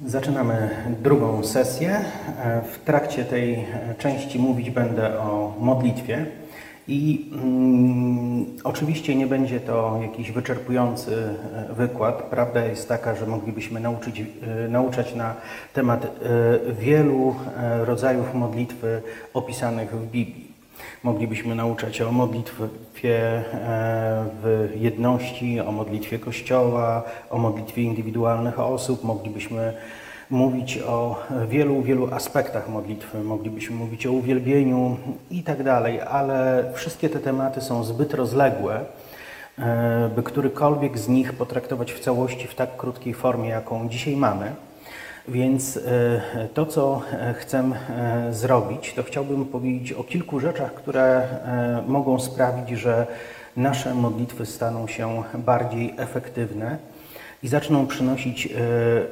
Zaczynamy drugą sesję. W trakcie tej części mówić będę o modlitwie. I mm, oczywiście nie będzie to jakiś wyczerpujący e, wykład. Prawda jest taka, że moglibyśmy nauczyć, e, nauczać na temat e, wielu e, rodzajów modlitwy opisanych w Biblii. Moglibyśmy nauczać o modlitwie e, w jedności, o modlitwie Kościoła, o modlitwie indywidualnych osób. Moglibyśmy mówić o wielu, wielu aspektach modlitwy. Moglibyśmy mówić o uwielbieniu i tak dalej, ale wszystkie te tematy są zbyt rozległe, e, by którykolwiek z nich potraktować w całości w tak krótkiej formie, jaką dzisiaj mamy. Więc e, to, co e, chcę e, zrobić, to chciałbym powiedzieć o kilku rzeczach, które mogą sprawić, że nasze modlitwy staną się bardziej efektywne i zaczną przynosić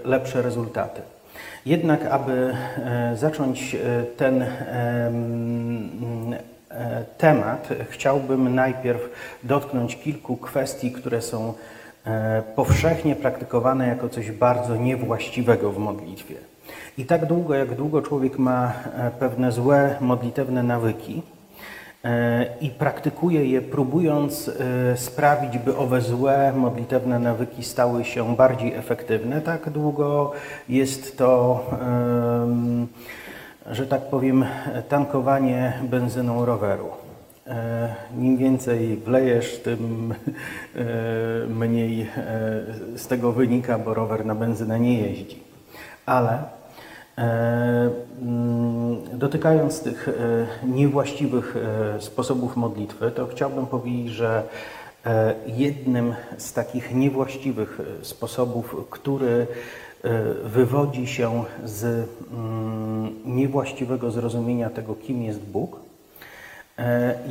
lepsze rezultaty. Jednak, aby zacząć ten temat, chciałbym najpierw dotknąć kilku kwestii, które są powszechnie praktykowane jako coś bardzo niewłaściwego w modlitwie. I tak długo, jak długo człowiek ma e, pewne złe modlitewne nawyki e, i praktykuje je, próbując sprawić, by owe złe modlitewne nawyki stały się bardziej efektywne, tak długo jest to, że tak powiem, tankowanie benzyną roweru. E, Im więcej wlejesz, tym e, mniej e, z tego wynika, bo rower na benzynę nie jeździ. Ale mm, dotykając tych niewłaściwych sposobów modlitwy, to chciałbym powiedzieć, że jednym z takich niewłaściwych sposobów, który wywodzi się z mm, niewłaściwego zrozumienia tego, kim jest Bóg,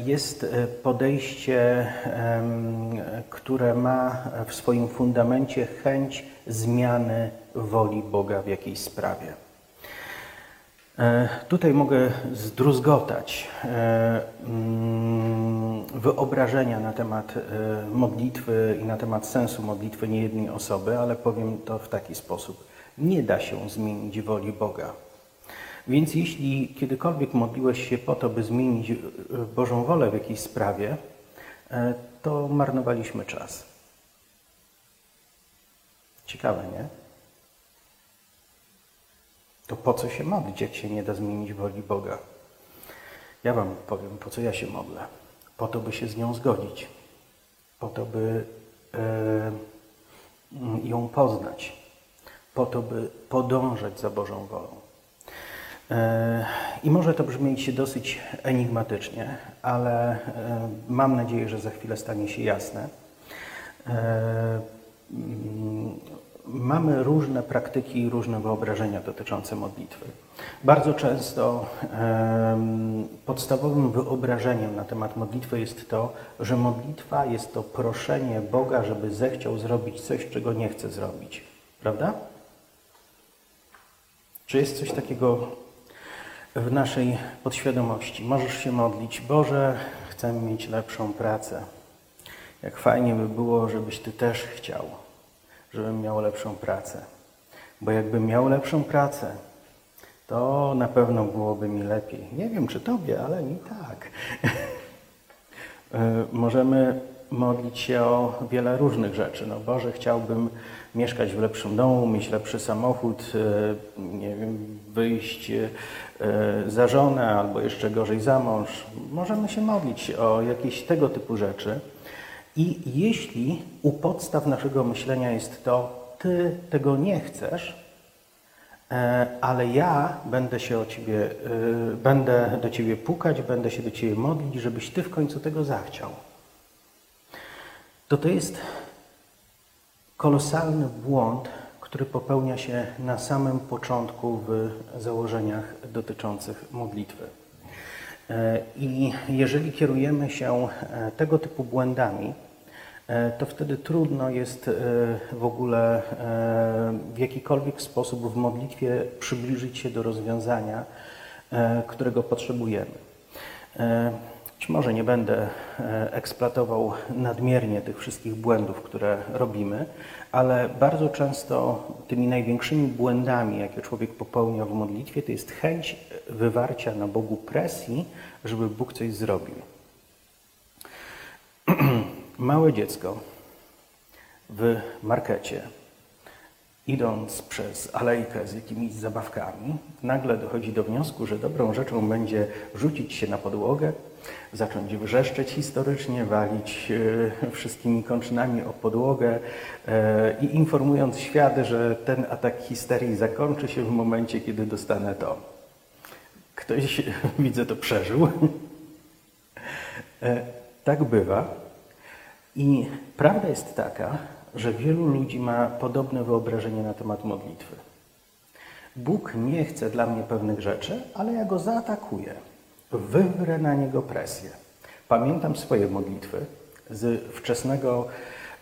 jest e, podejście, które ma w swoim fundamencie chęć zmiany woli Boga w jakiejś sprawie. E, tutaj mogę zdruzgotać mm, wyobrażenia na temat modlitwy i na temat sensu modlitwy niejednej osoby, ale powiem to w taki sposób. Nie da się zmienić woli Boga. Więc jeśli kiedykolwiek modliłeś się po to, by zmienić e, Bożą wolę w jakiejś sprawie, e, to marnowaliśmy czas. Ciekawe, nie? To po co się modlić, jak się nie da zmienić woli Boga? Ja Wam powiem, po co ja się modlę. Po to, by się z nią zgodzić. Po to, by e, ją poznać. Po to, by podążać za Bożą wolą. I może to brzmieć dosyć enigmatycznie, ale e, mam nadzieję, że za chwilę stanie się jasne. E, mm, mamy różne praktyki i różne wyobrażenia dotyczące modlitwy. Bardzo często podstawowym wyobrażeniem na temat modlitwy jest to, że modlitwa jest to proszenie Boga, żeby zechciał zrobić coś, czego nie chce zrobić. Prawda? Czy jest coś takiego w naszej podświadomości. Możesz się modlić, Boże, chcę mieć lepszą pracę. Jak fajnie by było, żebyś Ty też chciał, żebym miał lepszą pracę. Bo jakbym miał lepszą pracę, to na pewno byłoby mi lepiej. Nie wiem, czy Tobie, ale mi tak. E, możemy modlić się o wiele różnych rzeczy. No Boże, chciałbym mieszkać w lepszym domu, mieć lepszy samochód, e, nie wiem, wyjść e, za żonę albo jeszcze gorzej za mąż. Możemy się modlić o jakieś tego typu rzeczy. I jeśli u podstaw naszego myślenia jest to, ty tego nie chcesz, e, ale ja będę się o ciebie, będę do ciebie pukać, będę się do ciebie modlić, żebyś ty w końcu tego zachciał. To to jest kolosalny błąd, który popełnia się na samym początku w założeniach dotyczących modlitwy. E, I jeżeli kierujemy się e, tego typu błędami, e, to wtedy trudno jest w ogóle w jakikolwiek sposób w modlitwie przybliżyć się do rozwiązania, którego potrzebujemy. Być może nie będę e, eksploatował nadmiernie tych wszystkich błędów, które robimy, ale bardzo często tymi największymi błędami, jakie człowiek popełnia w modlitwie, to jest chęć wywarcia na Bogu presji, żeby Bóg coś zrobił. Małe dziecko w markecie, idąc przez alejkę z jakimiś zabawkami, nagle dochodzi do wniosku, że dobrą rzeczą będzie rzucić się na podłogę, zacząć wrzeszczeć historycznie, walić e, wszystkimi kończynami o podłogę e, i informując świat, że ten atak histerii zakończy się w momencie, kiedy dostanę to. Ktoś, widzę, to przeżył. E, tak bywa. I prawda jest taka, że wielu ludzi ma podobne wyobrażenie na temat modlitwy. Bóg nie chce dla mnie pewnych rzeczy, ale ja go zaatakuję. Wywrę na niego presję. Pamiętam swoje modlitwy z wczesnego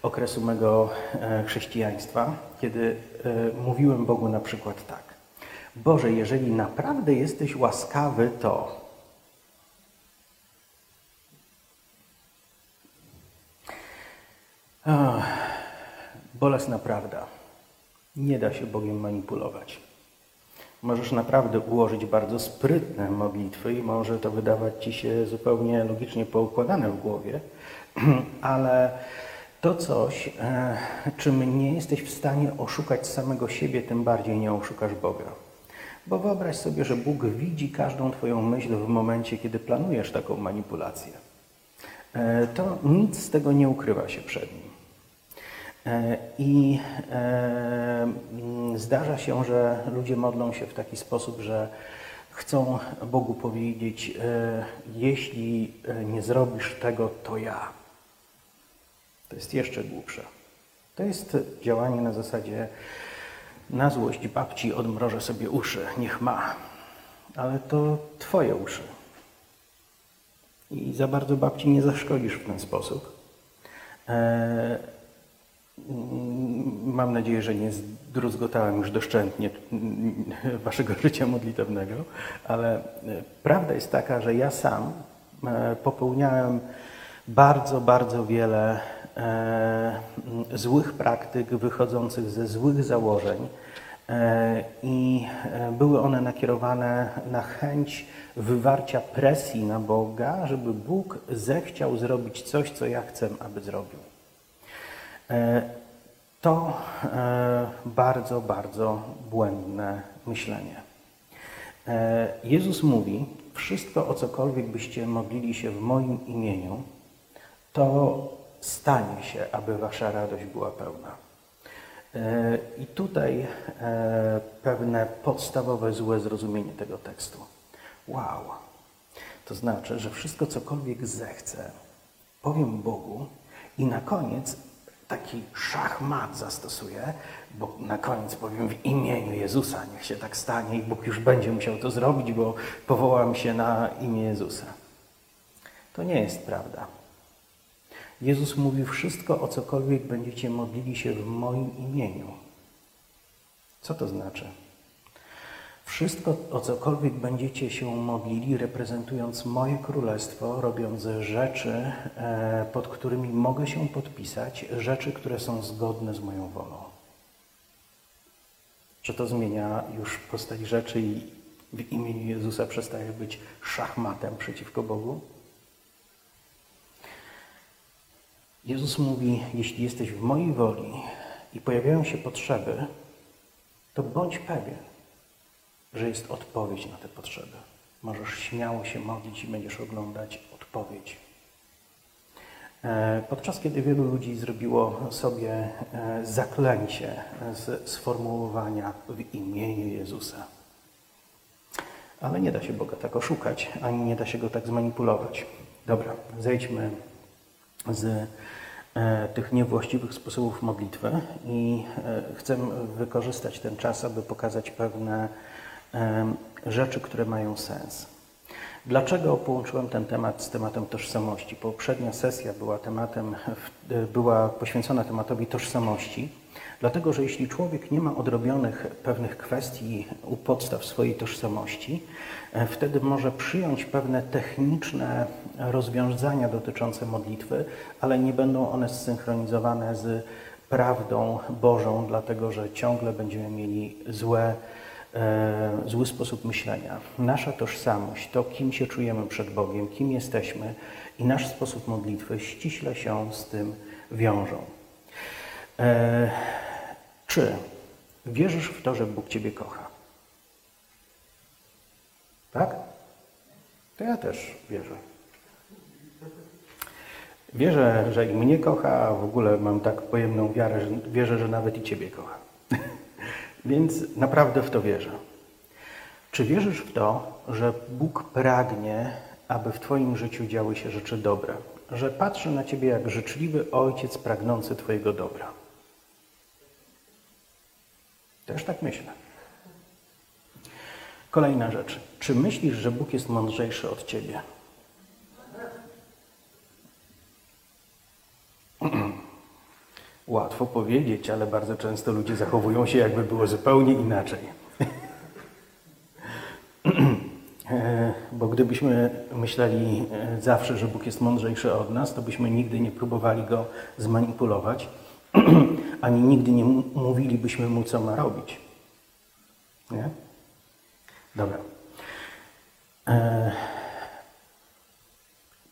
okresu mego e, chrześcijaństwa, kiedy e, mówiłem Bogu na przykład tak: Boże, jeżeli naprawdę jesteś łaskawy, to Oh, bolesna prawda. Nie da się Bogiem manipulować. Możesz naprawdę ułożyć bardzo sprytne modlitwy i może to wydawać ci się zupełnie logicznie poukładane w głowie, ale to coś, e, czym nie jesteś w stanie oszukać samego siebie, tym bardziej nie oszukasz Boga. Bo wyobraź sobie, że Bóg widzi każdą Twoją myśl w momencie, kiedy planujesz taką manipulację. E, to nic z tego nie ukrywa się przed Nim. E, I e, zdarza się, że ludzie modlą się w taki sposób, że chcą Bogu powiedzieć: e, Jeśli nie zrobisz tego, to ja. To jest jeszcze głupsze. To jest działanie na zasadzie: Na złość babci odmrożę sobie uszy, niech ma. Ale to Twoje uszy. I za bardzo babci nie zaszkodzisz w ten sposób. Mm, mam nadzieję, że nie zdruzgotałem już doszczętnie waszego życia modlitewnego, ale e, prawda jest taka, że ja sam e, popełniałem bardzo, bardzo wiele e, złych praktyk wychodzących ze złych założeń i były one nakierowane na chęć wywarcia presji na Boga, żeby Bóg zechciał zrobić coś, co ja chcę, aby zrobił. E, to e, bardzo, bardzo błędne myślenie. E, Jezus mówi, wszystko o cokolwiek byście modlili się w moim imieniu, to stanie się, aby wasza radość była pełna. I tutaj pewne podstawowe złe zrozumienie tego tekstu. Wow. To znaczy, że wszystko cokolwiek zechcę, powiem Bogu i na koniec taki szachmat zastosuję, bo na koniec powiem w imieniu Jezusa, niech się tak stanie i Bóg już będzie musiał to zrobić, bo powołam się na imię Jezusa. To nie jest prawda. Jezus mówi wszystko, o cokolwiek będziecie modlili się w moim imieniu. Co to znaczy? Wszystko, o cokolwiek będziecie się modlili, reprezentując moje królestwo, robiąc rzeczy, e, pod którymi mogę się podpisać, rzeczy, które są zgodne z moją wolą. Czy to zmienia już postać rzeczy i w imieniu Jezusa przestaje być szachmatem przeciwko Bogu? Jezus mówi: Jeśli jesteś w mojej woli i pojawiają się potrzeby, to bądź pewien że jest odpowiedź na te potrzeby. Możesz śmiało się modlić i będziesz oglądać odpowiedź. E, podczas kiedy wielu ludzi zrobiło sobie e, zaklęcie z sformułowania w imieniu Jezusa. Ale nie da się Boga tak oszukać, ani nie da się Go tak zmanipulować. Dobra, zejdźmy z e, tych niewłaściwych sposobów modlitwy i chcę wykorzystać ten czas, aby pokazać pewne rzeczy, które mają sens. Dlaczego połączyłem ten temat z tematem tożsamości? Poprzednia sesja była, tematem, była poświęcona tematowi tożsamości, dlatego że jeśli człowiek nie ma odrobionych pewnych kwestii u podstaw swojej tożsamości, wtedy może przyjąć pewne techniczne rozwiązania dotyczące modlitwy, ale nie będą one zsynchronizowane z prawdą Bożą, dlatego że ciągle będziemy mieli złe zły sposób myślenia. Nasza tożsamość, to kim się czujemy przed Bogiem, kim jesteśmy i nasz sposób modlitwy ściśle się z tym wiążą. E, czy wierzysz w to, że Bóg Ciebie kocha? Tak? To ja też wierzę. Wierzę, że i mnie kocha, a w ogóle mam tak pojemną wiarę, że wierzę, że nawet i Ciebie kocha. Więc naprawdę w to wierzę. Czy wierzysz w to, że Bóg pragnie, aby w Twoim życiu działy się rzeczy dobre? Że patrzy na Ciebie jak życzliwy ojciec pragnący Twojego dobra? Też tak myślę. Kolejna rzecz. Czy myślisz, że Bóg jest mądrzejszy od Ciebie? Łatwo powiedzieć, ale bardzo często ludzie zachowują się, jakby było zupełnie inaczej. E, bo gdybyśmy myśleli e, zawsze, że Bóg jest mądrzejszy od nas, to byśmy nigdy nie próbowali go zmanipulować, ani nigdy nie mówilibyśmy mu, co ma robić. Nie? Dobra. E,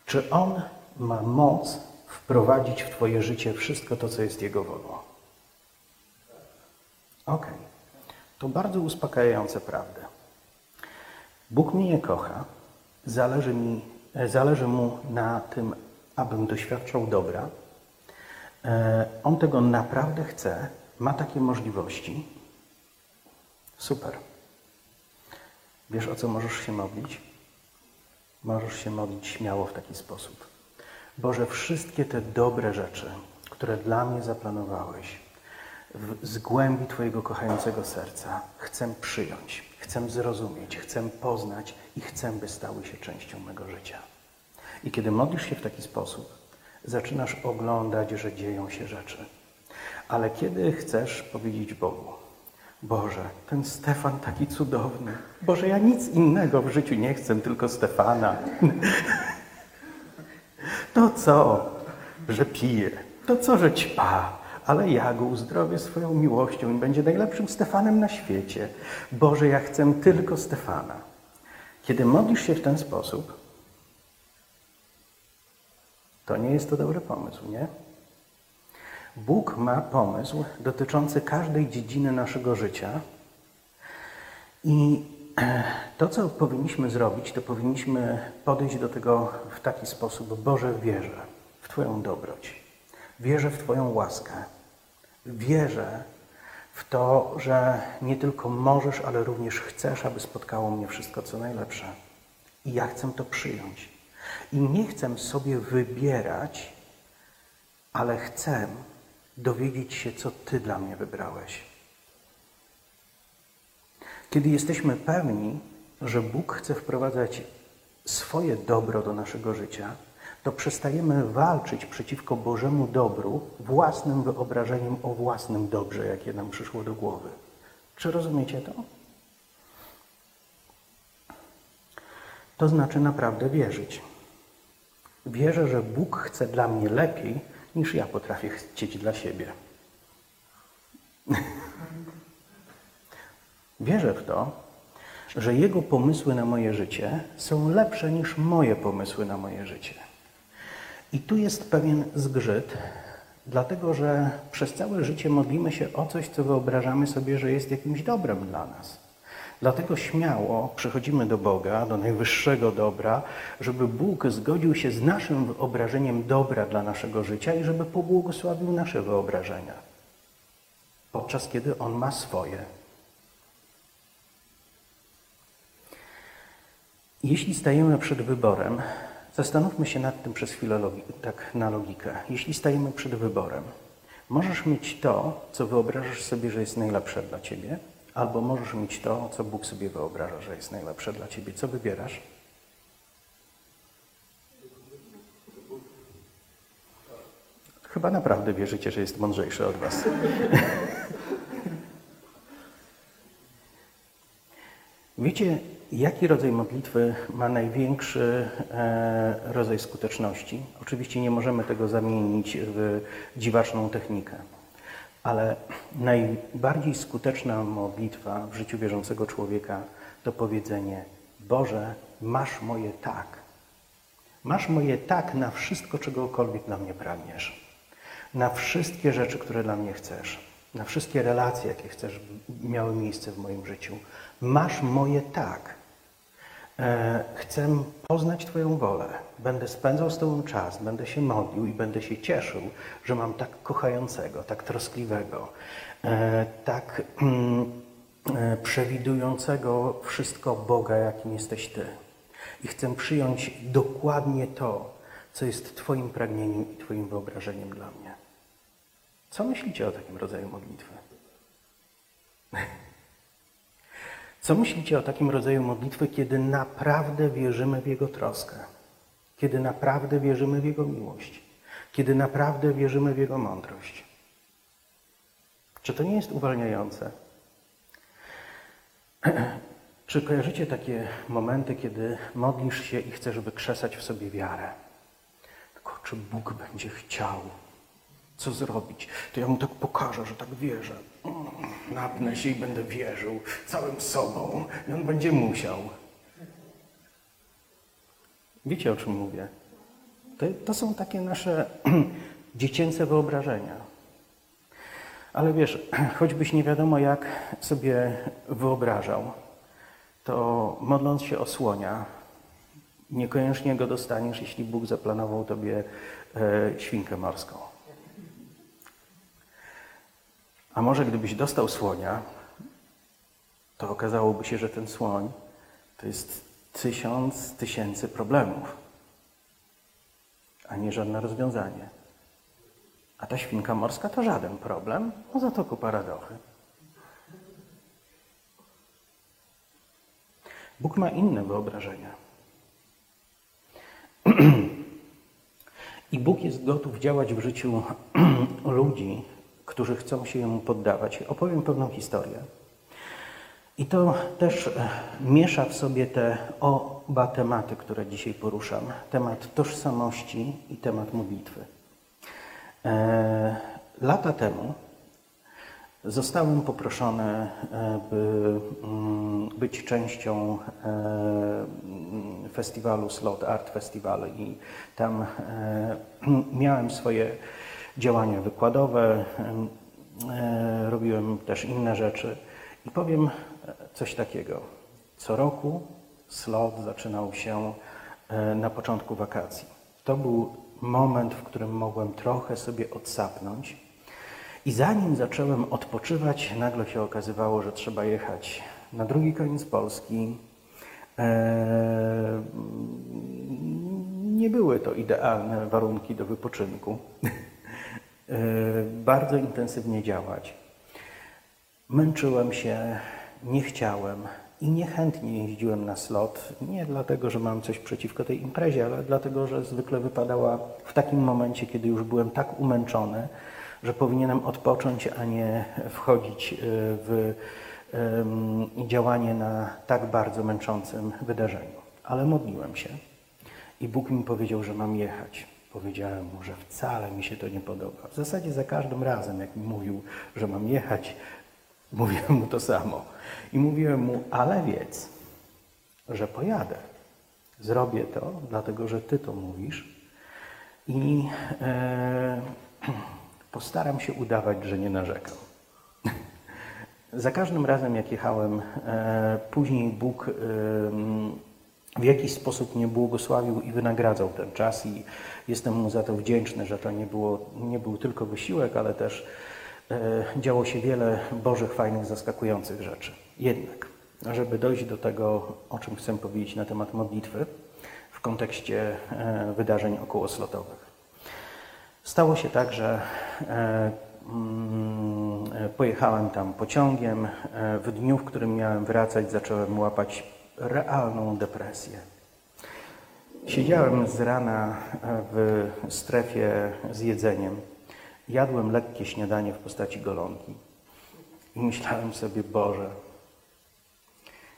czy on ma moc wprowadzić w Twoje życie wszystko to, co jest Jego wolą. Ok. To bardzo uspokajające prawdę. Bóg mnie nie kocha. Zależy, mi, zależy Mu na tym, abym doświadczał dobra. E, on tego naprawdę chce. Ma takie możliwości. Super. Wiesz, o co możesz się modlić? Możesz się modlić śmiało w taki sposób. Boże, wszystkie te dobre rzeczy, które dla mnie zaplanowałeś, z głębi Twojego kochającego serca chcę przyjąć, chcę zrozumieć, chcę poznać i chcę, by stały się częścią mego życia. I kiedy modlisz się w taki sposób, zaczynasz oglądać, że dzieją się rzeczy. Ale kiedy chcesz powiedzieć Bogu, Boże, ten Stefan taki cudowny. Boże, ja nic innego w życiu nie chcę, tylko Stefana. To co, że pije, to co, że ćpa, ale ja go uzdrowię swoją miłością i będzie najlepszym Stefanem na świecie. Boże, ja chcę tylko Stefana. Kiedy modlisz się w ten sposób, to nie jest to dobry pomysł, nie? Bóg ma pomysł dotyczący każdej dziedziny naszego życia i to, co powinniśmy zrobić, to powinniśmy podejść do tego w taki sposób. Boże, wierzę w Twoją dobroć. Wierzę w Twoją łaskę. Wierzę w to, że nie tylko możesz, ale również chcesz, aby spotkało mnie wszystko, co najlepsze. I ja chcę to przyjąć. I nie chcę sobie wybierać, ale chcę dowiedzieć się, co Ty dla mnie wybrałeś. Kiedy jesteśmy pewni, że Bóg chce wprowadzać swoje dobro do naszego życia, to przestajemy walczyć przeciwko Bożemu dobru własnym wyobrażeniem o własnym dobrze, jakie nam przyszło do głowy. Czy rozumiecie to? To znaczy naprawdę wierzyć. Wierzę, że Bóg chce dla mnie lepiej, niż ja potrafię chcieć dla siebie. Wierzę w to, że Jego pomysły na moje życie są lepsze niż moje pomysły na moje życie. I tu jest pewien zgrzyt, dlatego że przez całe życie modlimy się o coś, co wyobrażamy sobie, że jest jakimś dobrem dla nas. Dlatego śmiało przychodzimy do Boga, do najwyższego dobra, żeby Bóg zgodził się z naszym wyobrażeniem dobra dla naszego życia i żeby pobłogosławił nasze wyobrażenia, podczas kiedy On ma swoje. Jeśli stajemy przed wyborem, zastanówmy się nad tym przez chwilę tak na logikę. Jeśli stajemy przed wyborem, możesz mieć to, co wyobrażasz sobie, że jest najlepsze dla ciebie, albo możesz mieć to, co Bóg sobie wyobraża, że jest najlepsze dla ciebie. Co wybierasz? Chyba naprawdę wierzycie, że jest mądrzejszy od was. Wiecie, jaki rodzaj modlitwy ma największy e, rodzaj skuteczności? Oczywiście nie możemy tego zamienić w dziwaczną technikę, ale najbardziej skuteczna modlitwa w życiu wierzącego człowieka to powiedzenie: Boże, masz moje tak. Masz moje tak na wszystko, czegokolwiek dla mnie pragniesz. Na wszystkie rzeczy, które dla mnie chcesz. Na wszystkie relacje, jakie chcesz, miały miejsce w moim życiu. Masz moje tak. E, chcę poznać Twoją wolę. Będę spędzał z Tobą czas, będę się modlił i będę się cieszył, że mam tak kochającego, tak troskliwego, e, tak mm, e, przewidującego wszystko Boga, jakim jesteś Ty. I chcę przyjąć dokładnie to, co jest Twoim pragnieniem i Twoim wyobrażeniem dla mnie. Co myślicie o takim rodzaju modlitwy? Co myślicie o takim rodzaju modlitwy, kiedy naprawdę wierzymy w Jego troskę? Kiedy naprawdę wierzymy w Jego miłość? Kiedy naprawdę wierzymy w Jego mądrość? Czy to nie jest uwalniające? Czy kojarzycie takie momenty, kiedy modlisz się i chcesz wykrzesać w sobie wiarę? Tylko czy Bóg będzie chciał? Co zrobić? To ja mu tak pokażę, że tak wierzę. Napnę się i będę wierzył całym sobą. I on będzie musiał. Wiecie, o czym mówię? To, to są takie nasze dziecięce wyobrażenia. Ale wiesz, choćbyś nie wiadomo jak sobie wyobrażał, to modląc się o słonia, niekoniecznie go dostaniesz, jeśli Bóg zaplanował tobie e, świnkę morską. A może gdybyś dostał słonia, to okazałoby się, że ten słoń to jest tysiąc tysięcy problemów, a nie żadne rozwiązanie. A ta świnka morska to żaden problem, no za to kupa radochy. Bóg ma inne wyobrażenia. I Bóg jest gotów działać w życiu ludzi, którzy chcą się Jemu poddawać. Opowiem pewną historię. I to też e, miesza w sobie te oba tematy, które dzisiaj poruszam. Temat tożsamości i temat modlitwy. E, lata temu zostałem poproszony, e, by mm, być częścią festiwalu Slot Art Festival i tam miałem swoje działania wykładowe, e, robiłem też inne rzeczy. I powiem coś takiego. Co roku slot zaczynał się e, na początku wakacji. To był moment, w którym mogłem trochę sobie odsapnąć. I zanim zacząłem odpoczywać, nagle się okazywało, że trzeba jechać na drugi koniec Polski. E, nie były to idealne warunki do wypoczynku. E, bardzo intensywnie działać. Męczyłem się, nie chciałem i niechętnie jeździłem na slot. Nie dlatego, że mam coś przeciwko tej imprezie, ale dlatego, że zwykle wypadała w takim momencie, kiedy już byłem tak umęczony, że powinienem odpocząć, a nie wchodzić e, w działanie na tak bardzo męczącym wydarzeniu. Ale modliłem się i Bóg mi powiedział, że mam jechać. Powiedziałem mu, że wcale mi się to nie podoba. W zasadzie za każdym razem, jak mi mówił, że mam jechać, mówiłem mu to samo. I mówiłem mu, ale wiedz, że pojadę. Zrobię to, dlatego że Ty to mówisz i e, postaram się udawać, że nie narzekam. za każdym razem, jak jechałem, e, później Bóg e, w jakiś sposób mnie błogosławił i wynagradzał ten czas i jestem mu za to wdzięczny, że to nie, było, nie był tylko wysiłek, ale też e, działo się wiele Bożych, fajnych, zaskakujących rzeczy. Jednak, żeby dojść do tego, o czym chcę powiedzieć na temat modlitwy w kontekście e, wydarzeń okołoslotowych. Stało się tak, że e, mm, pojechałem tam pociągiem. E, w dniu, w którym miałem wracać, zacząłem łapać realną depresję. Siedziałem z rana w strefie z jedzeniem jadłem lekkie śniadanie w postaci golonki. I myślałem sobie, Boże,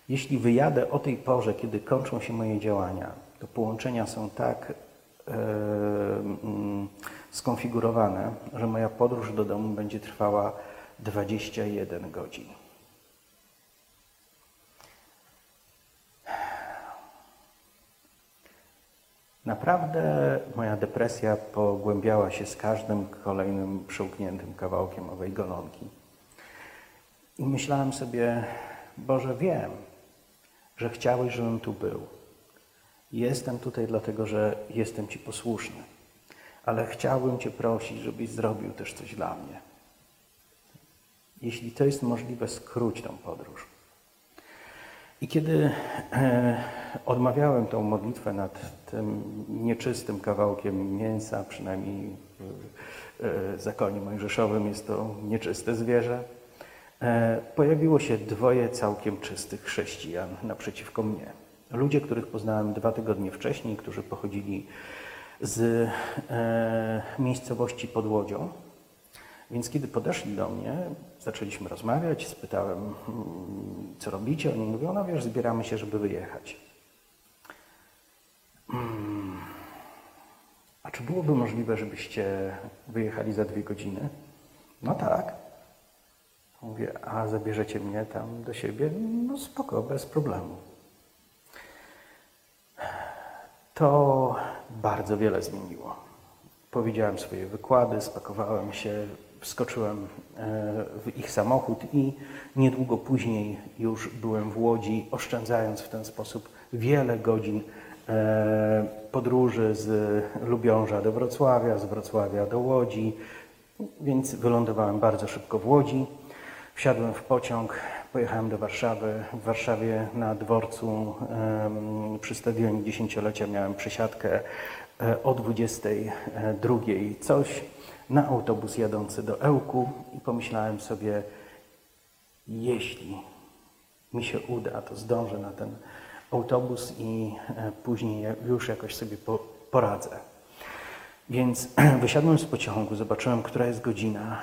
jeśli wyjadę o tej porze, kiedy kończą się moje działania, to połączenia są tak e, mm, skonfigurowane, że moja podróż do domu będzie trwała 21 godzin. Naprawdę moja depresja pogłębiała się z każdym kolejnym przełkniętym kawałkiem owej golonki. I myślałem sobie, Boże, wiem, że chciałeś, żebym tu był. Jestem tutaj dlatego, że jestem Ci posłuszny, ale chciałbym Cię prosić, żebyś zrobił też coś dla mnie. Jeśli to jest możliwe, skróć tą podróż. I kiedy e, odmawiałem tą modlitwę nad tym nieczystym kawałkiem mięsa, przynajmniej w e, zakonie mojżeszowym jest to nieczyste zwierzę, e, pojawiło się dwoje całkiem czystych chrześcijan naprzeciwko mnie. Ludzie, których poznałem dwa tygodnie wcześniej, którzy pochodzili z miejscowości pod Łodzią. Więc kiedy podeszli do mnie, zaczęliśmy rozmawiać, spytałem, mm, co robicie. Oni mówią, no wiesz, zbieramy się, żeby wyjechać. Mm. A czy byłoby możliwe, żebyście wyjechali za dwie godziny? No tak. Mówię, a zabierzecie mnie tam do siebie? No spoko, bez problemu. To bardzo wiele zmieniło. Powiedziałem swoje wykłady, spakowałem się, wskoczyłem e, w ich samochód i niedługo później już byłem w Łodzi, oszczędzając w ten sposób wiele godzin e, podróży z Lubiąża do Wrocławia, z Wrocławia do Łodzi, więc wylądowałem bardzo szybko w Łodzi. Wsiadłem w pociąg, pojechałem do Warszawy. W Warszawie na dworcu przy stadionie dziesięciolecia miałem przesiadkę o 22 coś na autobus jadący do Ełku i pomyślałem sobie, jeśli mi się uda, to zdążę na ten autobus i e, później już jakoś sobie poradzę. Więc wysiadłem z pociągu, zobaczyłem, która jest godzina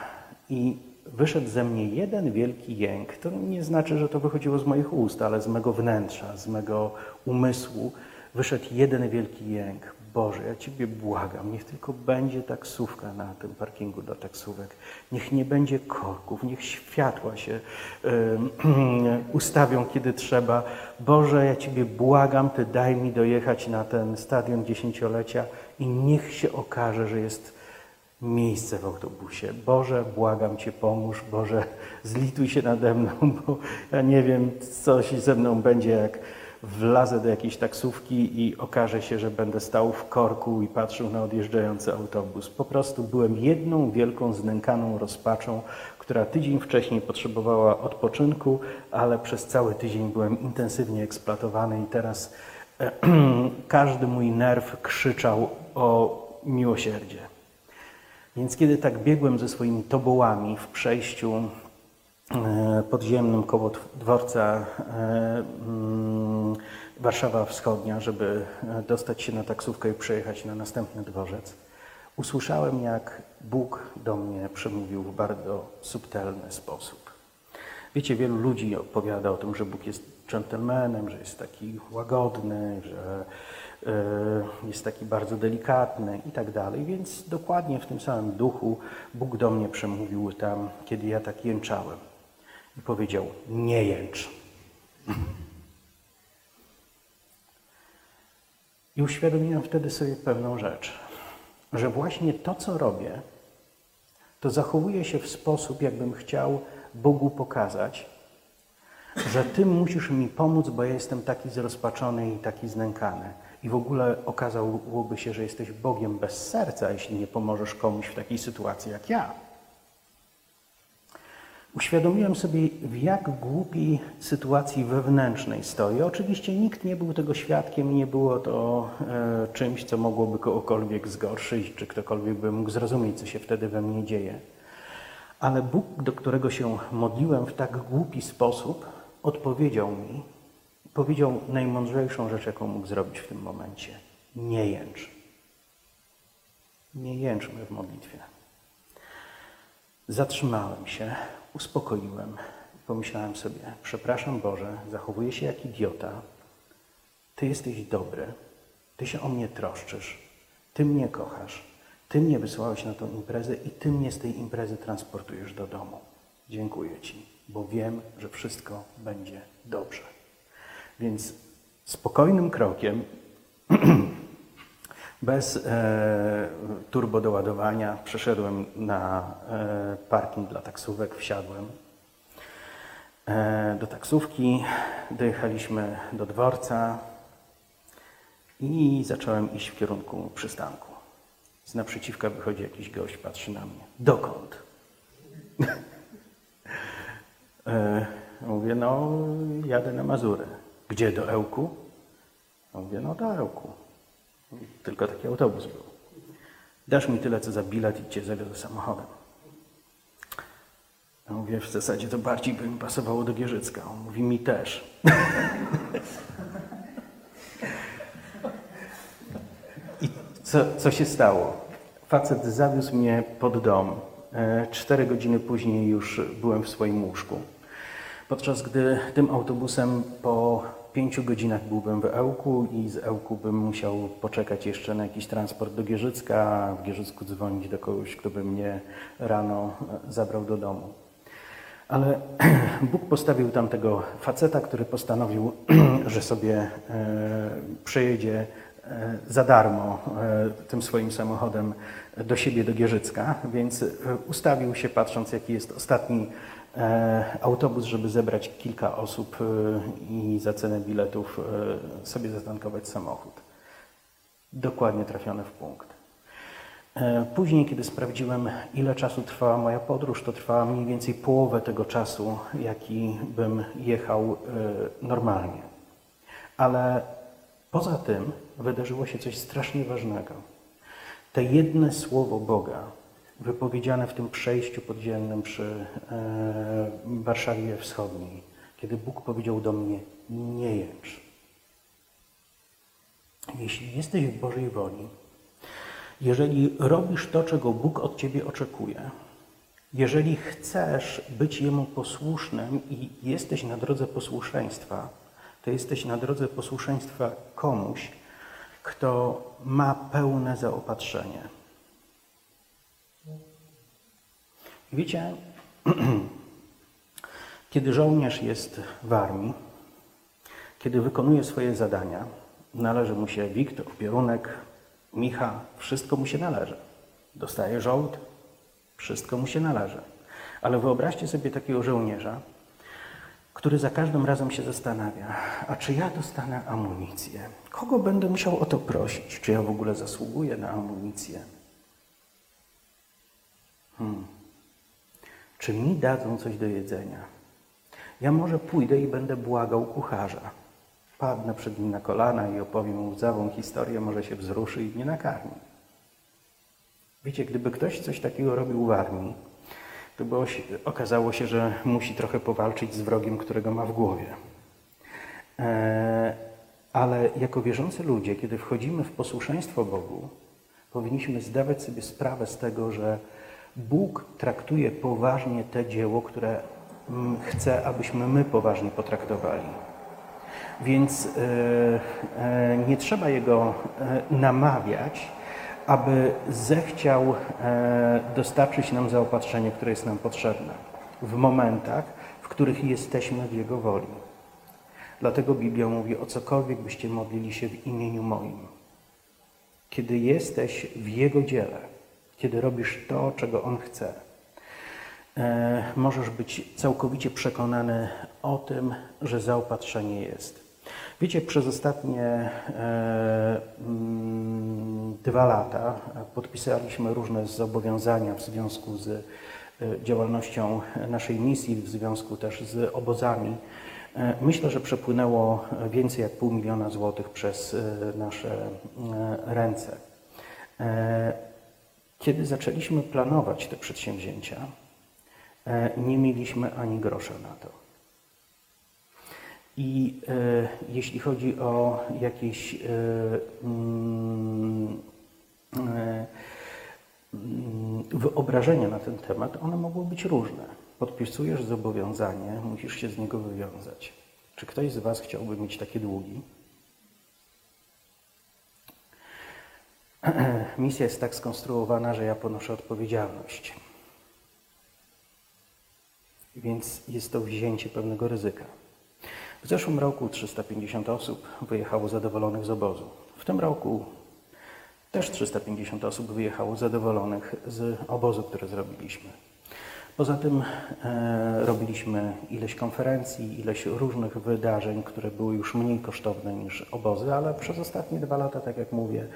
i wyszedł ze mnie jeden wielki jęk. To nie znaczy, że to wychodziło z moich ust, ale z mego wnętrza, z mego umysłu wyszedł jeden wielki jęk. Boże, ja Ciebie błagam, niech tylko będzie taksówka na tym parkingu dla taksówek. Niech nie będzie korków, niech światła się y, ustawią, kiedy trzeba. Boże, ja Ciebie błagam, Ty daj mi dojechać na ten stadion dziesięciolecia i niech się okaże, że jest miejsce w autobusie. Boże, błagam Cię, pomóż. Boże, zlituj się nade mną, bo ja nie wiem, coś ze mną będzie, jak wlazę do jakiejś taksówki i okaże się, że będę stał w korku i patrzył na odjeżdżający autobus. Po prostu byłem jedną wielką, znękaną rozpaczą, która tydzień wcześniej potrzebowała odpoczynku, ale przez cały tydzień byłem intensywnie eksploatowany i teraz e, każdy mój nerw krzyczał o miłosierdzie. Więc kiedy tak biegłem ze swoimi tobołami w przejściu podziemnym koło dworca e, mm, Warszawa Wschodnia, żeby e, dostać się na taksówkę i przejechać na następny dworzec, usłyszałem, jak Bóg do mnie przemówił w bardzo subtelny sposób. Wiecie, wielu ludzi opowiada o tym, że Bóg jest dżentelmenem, że jest taki łagodny, że E, jest taki bardzo delikatny i tak dalej, więc dokładnie w tym samym duchu Bóg do mnie przemówił tam, kiedy ja tak jęczałem i powiedział, nie jęcz. I uświadomiłem wtedy sobie pewną rzecz, że właśnie to, co robię, to zachowuję się w sposób, jakbym chciał Bogu pokazać, że Ty musisz mi pomóc, bo ja jestem taki zrozpaczony i taki znękany. I w ogóle okazałoby się, że jesteś Bogiem bez serca, jeśli nie pomożesz komuś w takiej sytuacji jak ja. Uświadomiłem sobie, w jak głupiej sytuacji wewnętrznej stoję. Oczywiście nikt nie był tego świadkiem, nie było to e, czymś, co mogłoby kogokolwiek zgorszyć, czy ktokolwiek by mógł zrozumieć, co się wtedy we mnie dzieje. Ale Bóg, do którego się modliłem w tak głupi sposób, odpowiedział mi, powiedział najmądrzejszą rzecz, jaką mógł zrobić w tym momencie. Nie jęcz. Nie jęczmy w modlitwie. Zatrzymałem się, uspokoiłem pomyślałem sobie: Przepraszam Boże, zachowuję się jak idiota. Ty jesteś dobry, ty się o mnie troszczysz, ty mnie kochasz, ty mnie wysłałeś na tą imprezę i ty mnie z tej imprezy transportujesz do domu. Dziękuję Ci, bo wiem, że wszystko będzie dobrze. Więc spokojnym krokiem, bez e, turbo doładowania, przeszedłem na e, parking dla taksówek, wsiadłem e, do taksówki, dojechaliśmy do dworca i zacząłem iść w kierunku przystanku. Z naprzeciwka wychodzi jakiś gość, patrzy na mnie. Dokąd? E, Mówię, no jadę na Mazury. Gdzie, do Ełku? Mówię, no do Ełku. Tylko taki autobus był. Dasz mi tyle, co za bilet i cię zawiozę samochodem. Ja mówię, w zasadzie to bardziej by mi pasowało do Gierzycka. On mówi, mi też. I co, co się stało? Facet zawiózł mnie pod dom. E, Cztery godziny później już byłem w swoim łóżku. Podczas gdy tym autobusem po pięciu godzinach byłbym w Ełku i z Ełku bym musiał poczekać jeszcze na jakiś transport do Gierzycka, a w Gierzycku dzwonić do kogoś, kto by mnie rano e, zabrał do domu. Ale Bóg postawił tam tego faceta, który postanowił, że sobie e, przejedzie e, za darmo tym swoim samochodem do siebie, do Gierzycka, więc ustawił się patrząc, jaki jest ostatni autobus, żeby zebrać kilka osób e, i za cenę biletów e, sobie zatankować samochód. Dokładnie trafione w punkt. E, Później, kiedy sprawdziłem, ile czasu trwała moja podróż, to trwała mniej więcej połowę tego czasu, jaki bym jechał e, normalnie. Ale poza tym wydarzyło się coś strasznie ważnego. Te jedne słowo Boga, wypowiedziane w tym przejściu podziemnym przy e, Warszawie Wschodniej, kiedy Bóg powiedział do mnie: Nie jęcz. Jeśli jesteś w Bożej woli, jeżeli robisz to, czego Bóg od ciebie oczekuje, jeżeli chcesz być Jemu posłusznym i jesteś na drodze posłuszeństwa, to jesteś na drodze posłuszeństwa komuś, kto ma pełne zaopatrzenie. Wiecie, kiedy żołnierz jest w armii, kiedy wykonuje swoje zadania, należy mu się wik, opierunek, Micha, wszystko mu się należy. Dostaje żołd, wszystko mu się należy. Ale wyobraźcie sobie takiego żołnierza, który za każdym razem się zastanawia, a czy ja dostanę amunicję? Kogo będę musiał o to prosić? Czy ja w ogóle zasługuję na amunicję? Hmm. Czy mi dadzą coś do jedzenia? Ja może pójdę i będę błagał kucharza. Padnę przed nim na kolana i opowiem mu łzawą historię, może się wzruszy i mnie nakarmi. Wiecie, gdyby ktoś coś takiego robił w armii, to się, okazało się, że musi trochę powalczyć z wrogiem, którego ma w głowie. E, ale jako wierzący ludzie, kiedy wchodzimy w posłuszeństwo Bogu, powinniśmy zdawać sobie sprawę z tego, że Bóg traktuje poważnie te dzieło, które mm, chce, abyśmy my poważnie potraktowali. Więc e, e, nie trzeba jego e, namawiać, aby zechciał dostarczyć nam zaopatrzenie, które jest nam potrzebne w momentach, w których jesteśmy w Jego woli. Dlatego Biblia mówi, o cokolwiek byście modlili się w imieniu moim. Kiedy jesteś w Jego dziele, kiedy robisz to, czego On chce, możesz być całkowicie przekonany o tym, że zaopatrzenie jest. Wiecie, przez ostatnie e, mm, dwa lata podpisaliśmy różne zobowiązania w związku z e, działalnością naszej misji, w związku też z obozami. E, myślę, że przepłynęło więcej jak pół miliona złotych przez nasze ręce. Kiedy zaczęliśmy planować te przedsięwzięcia, nie mieliśmy ani grosza na to. I e, jeśli chodzi o jakieś e, mm, e, mm, wyobrażenia na ten temat, one mogą być różne. Podpisujesz zobowiązanie, musisz się z niego wywiązać. Czy ktoś z Was chciałby mieć takie długi? Misja jest tak skonstruowana, że ja ponoszę odpowiedzialność. Więc jest to wzięcie pewnego ryzyka. W zeszłym roku 350 osób wyjechało zadowolonych z obozu. W tym roku też 350 osób wyjechało zadowolonych z obozu, który zrobiliśmy. Poza tym e, robiliśmy ileś konferencji, ileś różnych wydarzeń, które były już mniej kosztowne niż obozy, ale przez ostatnie dwa lata, tak jak mówię,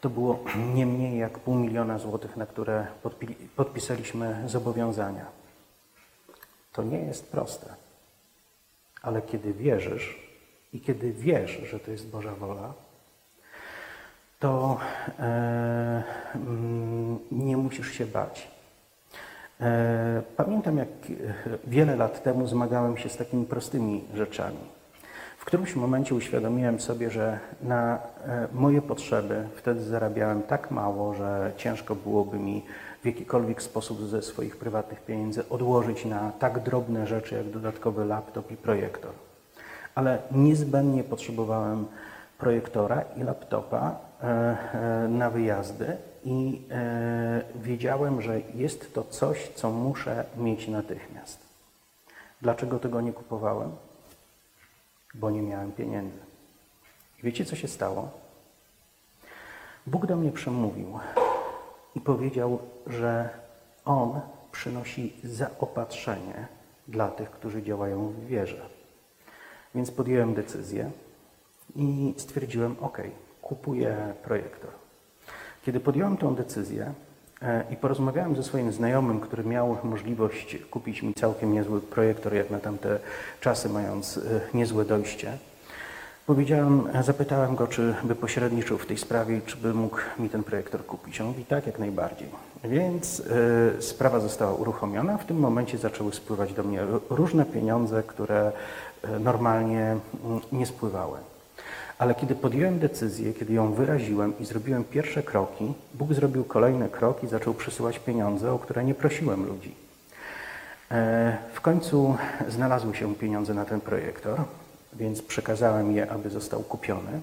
to było nie mniej jak pół miliona złotych, na które podpi podpisaliśmy zobowiązania. To nie jest proste, ale kiedy wierzysz i kiedy wiesz, że to jest Boża wola, to e, mm, nie musisz się bać. E, pamiętam, jak wiele lat temu zmagałem się z takimi prostymi rzeczami. Którymś momencie uświadomiłem sobie, że na e, moje potrzeby wtedy zarabiałem tak mało, że ciężko byłoby mi w jakikolwiek sposób ze swoich prywatnych pieniędzy odłożyć na tak drobne rzeczy jak dodatkowy laptop i projektor. Ale niezbędnie potrzebowałem projektora i laptopa e, e, na wyjazdy i wiedziałem, że jest to coś, co muszę mieć natychmiast. Dlaczego tego nie kupowałem? Bo nie miałem pieniędzy. I wiecie, co się stało? Bóg do mnie przemówił i powiedział, że On przynosi zaopatrzenie dla tych, którzy działają w wierze. Więc podjąłem decyzję i stwierdziłem, ok, kupuję projektor. Kiedy podjąłem tę decyzję, I porozmawiałem ze swoim znajomym, który miał możliwość kupić mi całkiem niezły projektor, jak na tamte czasy, mając e, niezłe dojście. Powiedziałem, e, zapytałem go, czy by pośredniczył w tej sprawie, czy by mógł mi ten projektor kupić. On mówi tak, jak najbardziej. Więc y, sprawa została uruchomiona. W tym momencie zaczęły spływać do mnie różne pieniądze, które normalnie mm, nie spływały. Ale kiedy podjąłem decyzję, kiedy ją wyraziłem i zrobiłem pierwsze kroki, Bóg zrobił kolejne kroki, zaczął przysyłać pieniądze, o które nie prosiłem ludzi. E, w końcu znalazły się pieniądze na ten projektor, więc przekazałem je, aby został kupiony.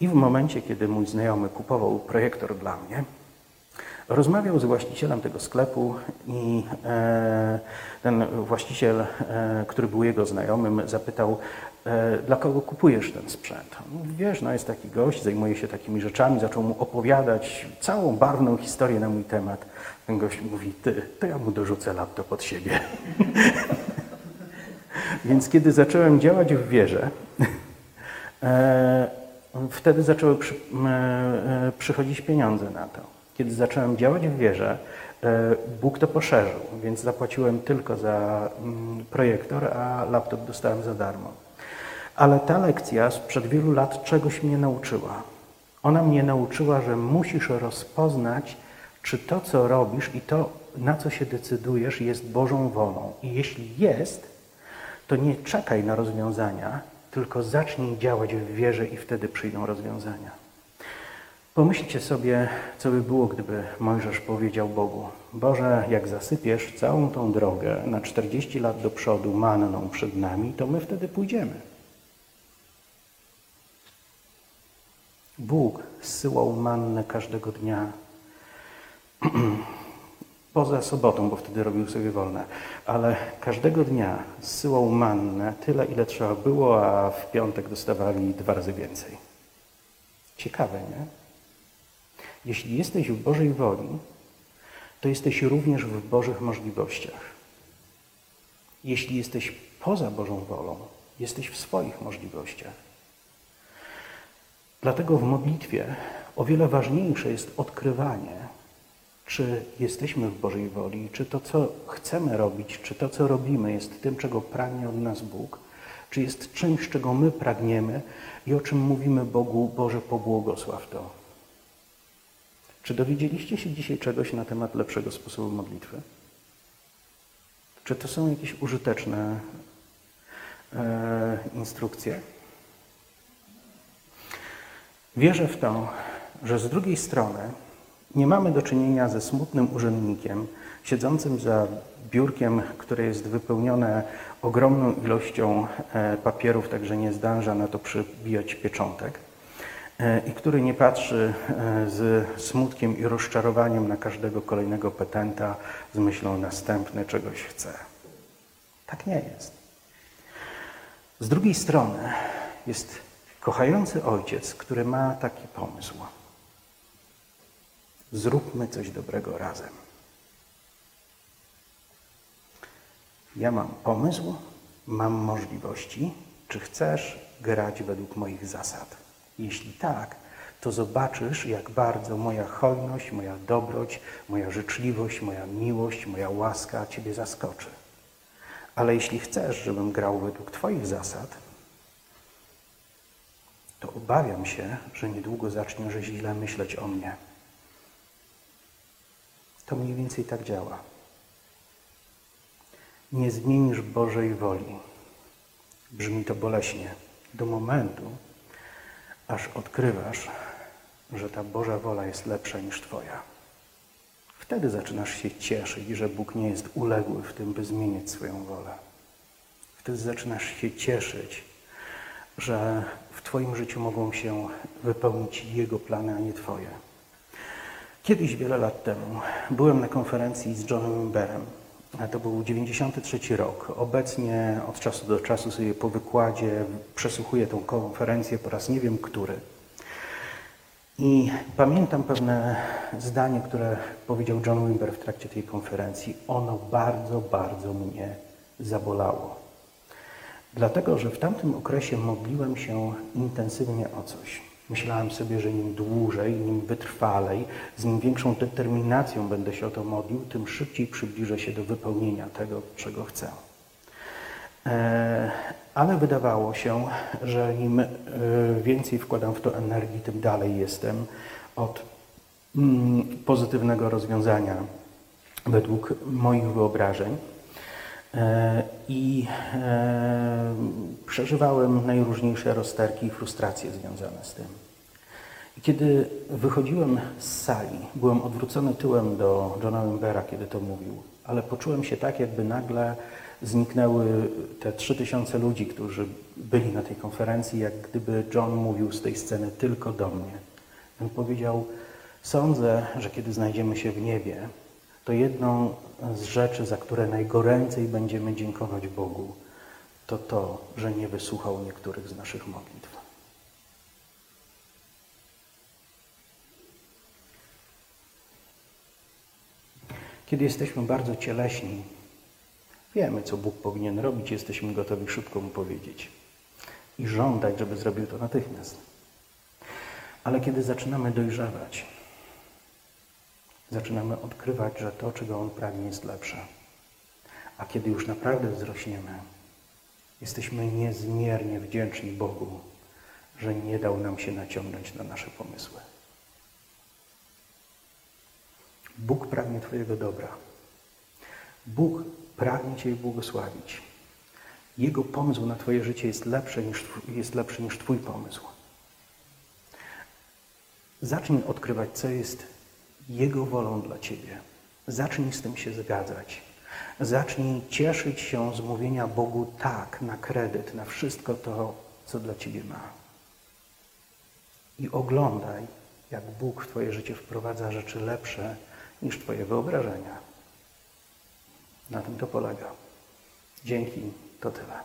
I w momencie, kiedy mój znajomy kupował projektor dla mnie, rozmawiał z właścicielem tego sklepu i e, ten właściciel, e, który był jego znajomym, zapytał, dla kogo kupujesz ten sprzęt? mówi, wiesz, no jest taki gość, zajmuje się takimi rzeczami, zaczął mu opowiadać całą barwną historię na mój temat. Ten gość mówi, ty, to ja mu dorzucę laptop od siebie. Więc kiedy zacząłem działać w wierze, e, wtedy zaczęły przy, e, przychodzić pieniądze na to. Kiedy zacząłem działać w wierze, Bóg to poszerzył, więc zapłaciłem tylko za projektor, a laptop dostałem za darmo. Ale ta lekcja sprzed wielu lat czegoś mnie nauczyła. Ona mnie nauczyła, że musisz rozpoznać, czy to, co robisz i to, na co się decydujesz, jest Bożą wolą. I jeśli jest, to nie czekaj na rozwiązania, tylko zacznij działać w wierze i wtedy przyjdą rozwiązania. Pomyślcie sobie, co by było, gdyby Mojżesz powiedział Bogu: Boże, jak zasypiesz całą tą drogę na 40 lat do przodu manną przed nami, to my wtedy pójdziemy. Bóg zsyłał mannę każdego dnia. Poza sobotą, bo wtedy robił sobie wolne, ale każdego dnia zsyłał mannę tyle, ile trzeba było, a w piątek dostawali dwa razy więcej. Ciekawe, nie? Jeśli jesteś w Bożej woli, to jesteś również w Bożych możliwościach. Jeśli jesteś poza Bożą wolą, jesteś w swoich możliwościach. Dlatego w modlitwie o wiele ważniejsze jest odkrywanie, czy jesteśmy w Bożej woli, czy to, co chcemy robić, czy to, co robimy, jest tym, czego pragnie od nas Bóg, czy jest czymś, czego my pragniemy i o czym mówimy Bogu, Boże, pobłogosław to. Czy dowiedzieliście się dzisiaj czegoś na temat lepszego sposobu modlitwy? Czy to są jakieś użyteczne e, instrukcje? Wierzę w to, że z drugiej strony Nie mamy do czynienia ze smutnym urzędnikiem siedzącym za biurkiem, które jest wypełnione ogromną ilością e, papierów, także nie zdąża na to przybijać pieczątek e, i który nie patrzy e, z smutkiem i rozczarowaniem na każdego kolejnego petenta z myślą następny czegoś chce. Tak nie jest. Z drugiej strony jest kochający ojciec, który ma taki pomysł. Zróbmy coś dobrego razem. Ja mam pomysł, mam możliwości. Czy chcesz grać według moich zasad? Jeśli tak, to zobaczysz, jak bardzo moja hojność, moja dobroć, moja życzliwość, moja miłość, moja łaska Ciebie zaskoczy. Ale jeśli chcesz, żebym grał według Twoich zasad, to obawiam się, że niedługo zaczniesz źle myśleć o mnie. To mniej więcej tak działa. Nie zmienisz Bożej woli. Brzmi to boleśnie. Do momentu, aż odkrywasz, że ta Boża wola jest lepsza niż Twoja. Wtedy zaczynasz się cieszyć, że Bóg nie jest uległy w tym, by zmieniać swoją wolę. Wtedy zaczynasz się cieszyć, że Twoim życiu mogą się wypełnić Jego plany, a nie Twoje. Kiedyś, wiele lat temu, byłem na konferencji z Johnem Wimberem. To był 93 rok. Obecnie od czasu do czasu sobie po wykładzie przesłuchuję tą konferencję po raz nie wiem który. I pamiętam pewne zdanie, które powiedział John Wimber w trakcie tej konferencji. Ono bardzo, bardzo mnie zabolało. Dlatego, że w tamtym okresie modliłem się intensywnie o coś. Myślałem sobie, że im dłużej, im wytrwalej, z im większą determinacją będę się o to modlił, tym szybciej przybliżę się do wypełnienia tego, czego chcę. E, ale wydawało się, że im e, więcej wkładam w to energii, tym dalej jestem od mm, pozytywnego rozwiązania według moich wyobrażeń. E, I przeżywałem najróżniejsze rozterki i frustracje związane z tym. I kiedy wychodziłem z sali, byłem odwrócony tyłem do Johna Wimbera, kiedy to mówił, ale poczułem się tak, jakby nagle zniknęły te trzy tysiące ludzi, którzy byli na tej konferencji, jak gdyby John mówił z tej sceny tylko do mnie. On powiedział, sądzę, że kiedy znajdziemy się w niebie, to jedną z rzeczy, za które najgoręcej będziemy dziękować Bogu, to to, że nie wysłuchał niektórych z naszych modlitw. Kiedy jesteśmy bardzo cieleśni, wiemy, co Bóg powinien robić, jesteśmy gotowi szybko Mu powiedzieć i żądać, żeby zrobił to natychmiast. Ale kiedy zaczynamy dojrzewać, zaczynamy odkrywać, że to, czego On pragnie, jest lepsze. A kiedy już naprawdę wzrośniemy, jesteśmy niezmiernie wdzięczni Bogu, że nie dał nam się naciągnąć na nasze pomysły. Bóg pragnie Twojego dobra. Bóg pragnie Cię błogosławić. Jego pomysł na Twoje życie jest lepszy niż, jest lepszy niż Twój pomysł. Zacznij odkrywać, co jest Jego wolą dla Ciebie. Zacznij z tym się zgadzać. Zacznij cieszyć się z mówienia Bogu tak na kredyt, na wszystko to, co dla Ciebie ma. I oglądaj, jak Bóg w Twoje życie wprowadza rzeczy lepsze niż Twoje wyobrażenia. Na tym to polega. Dzięki, to tyle.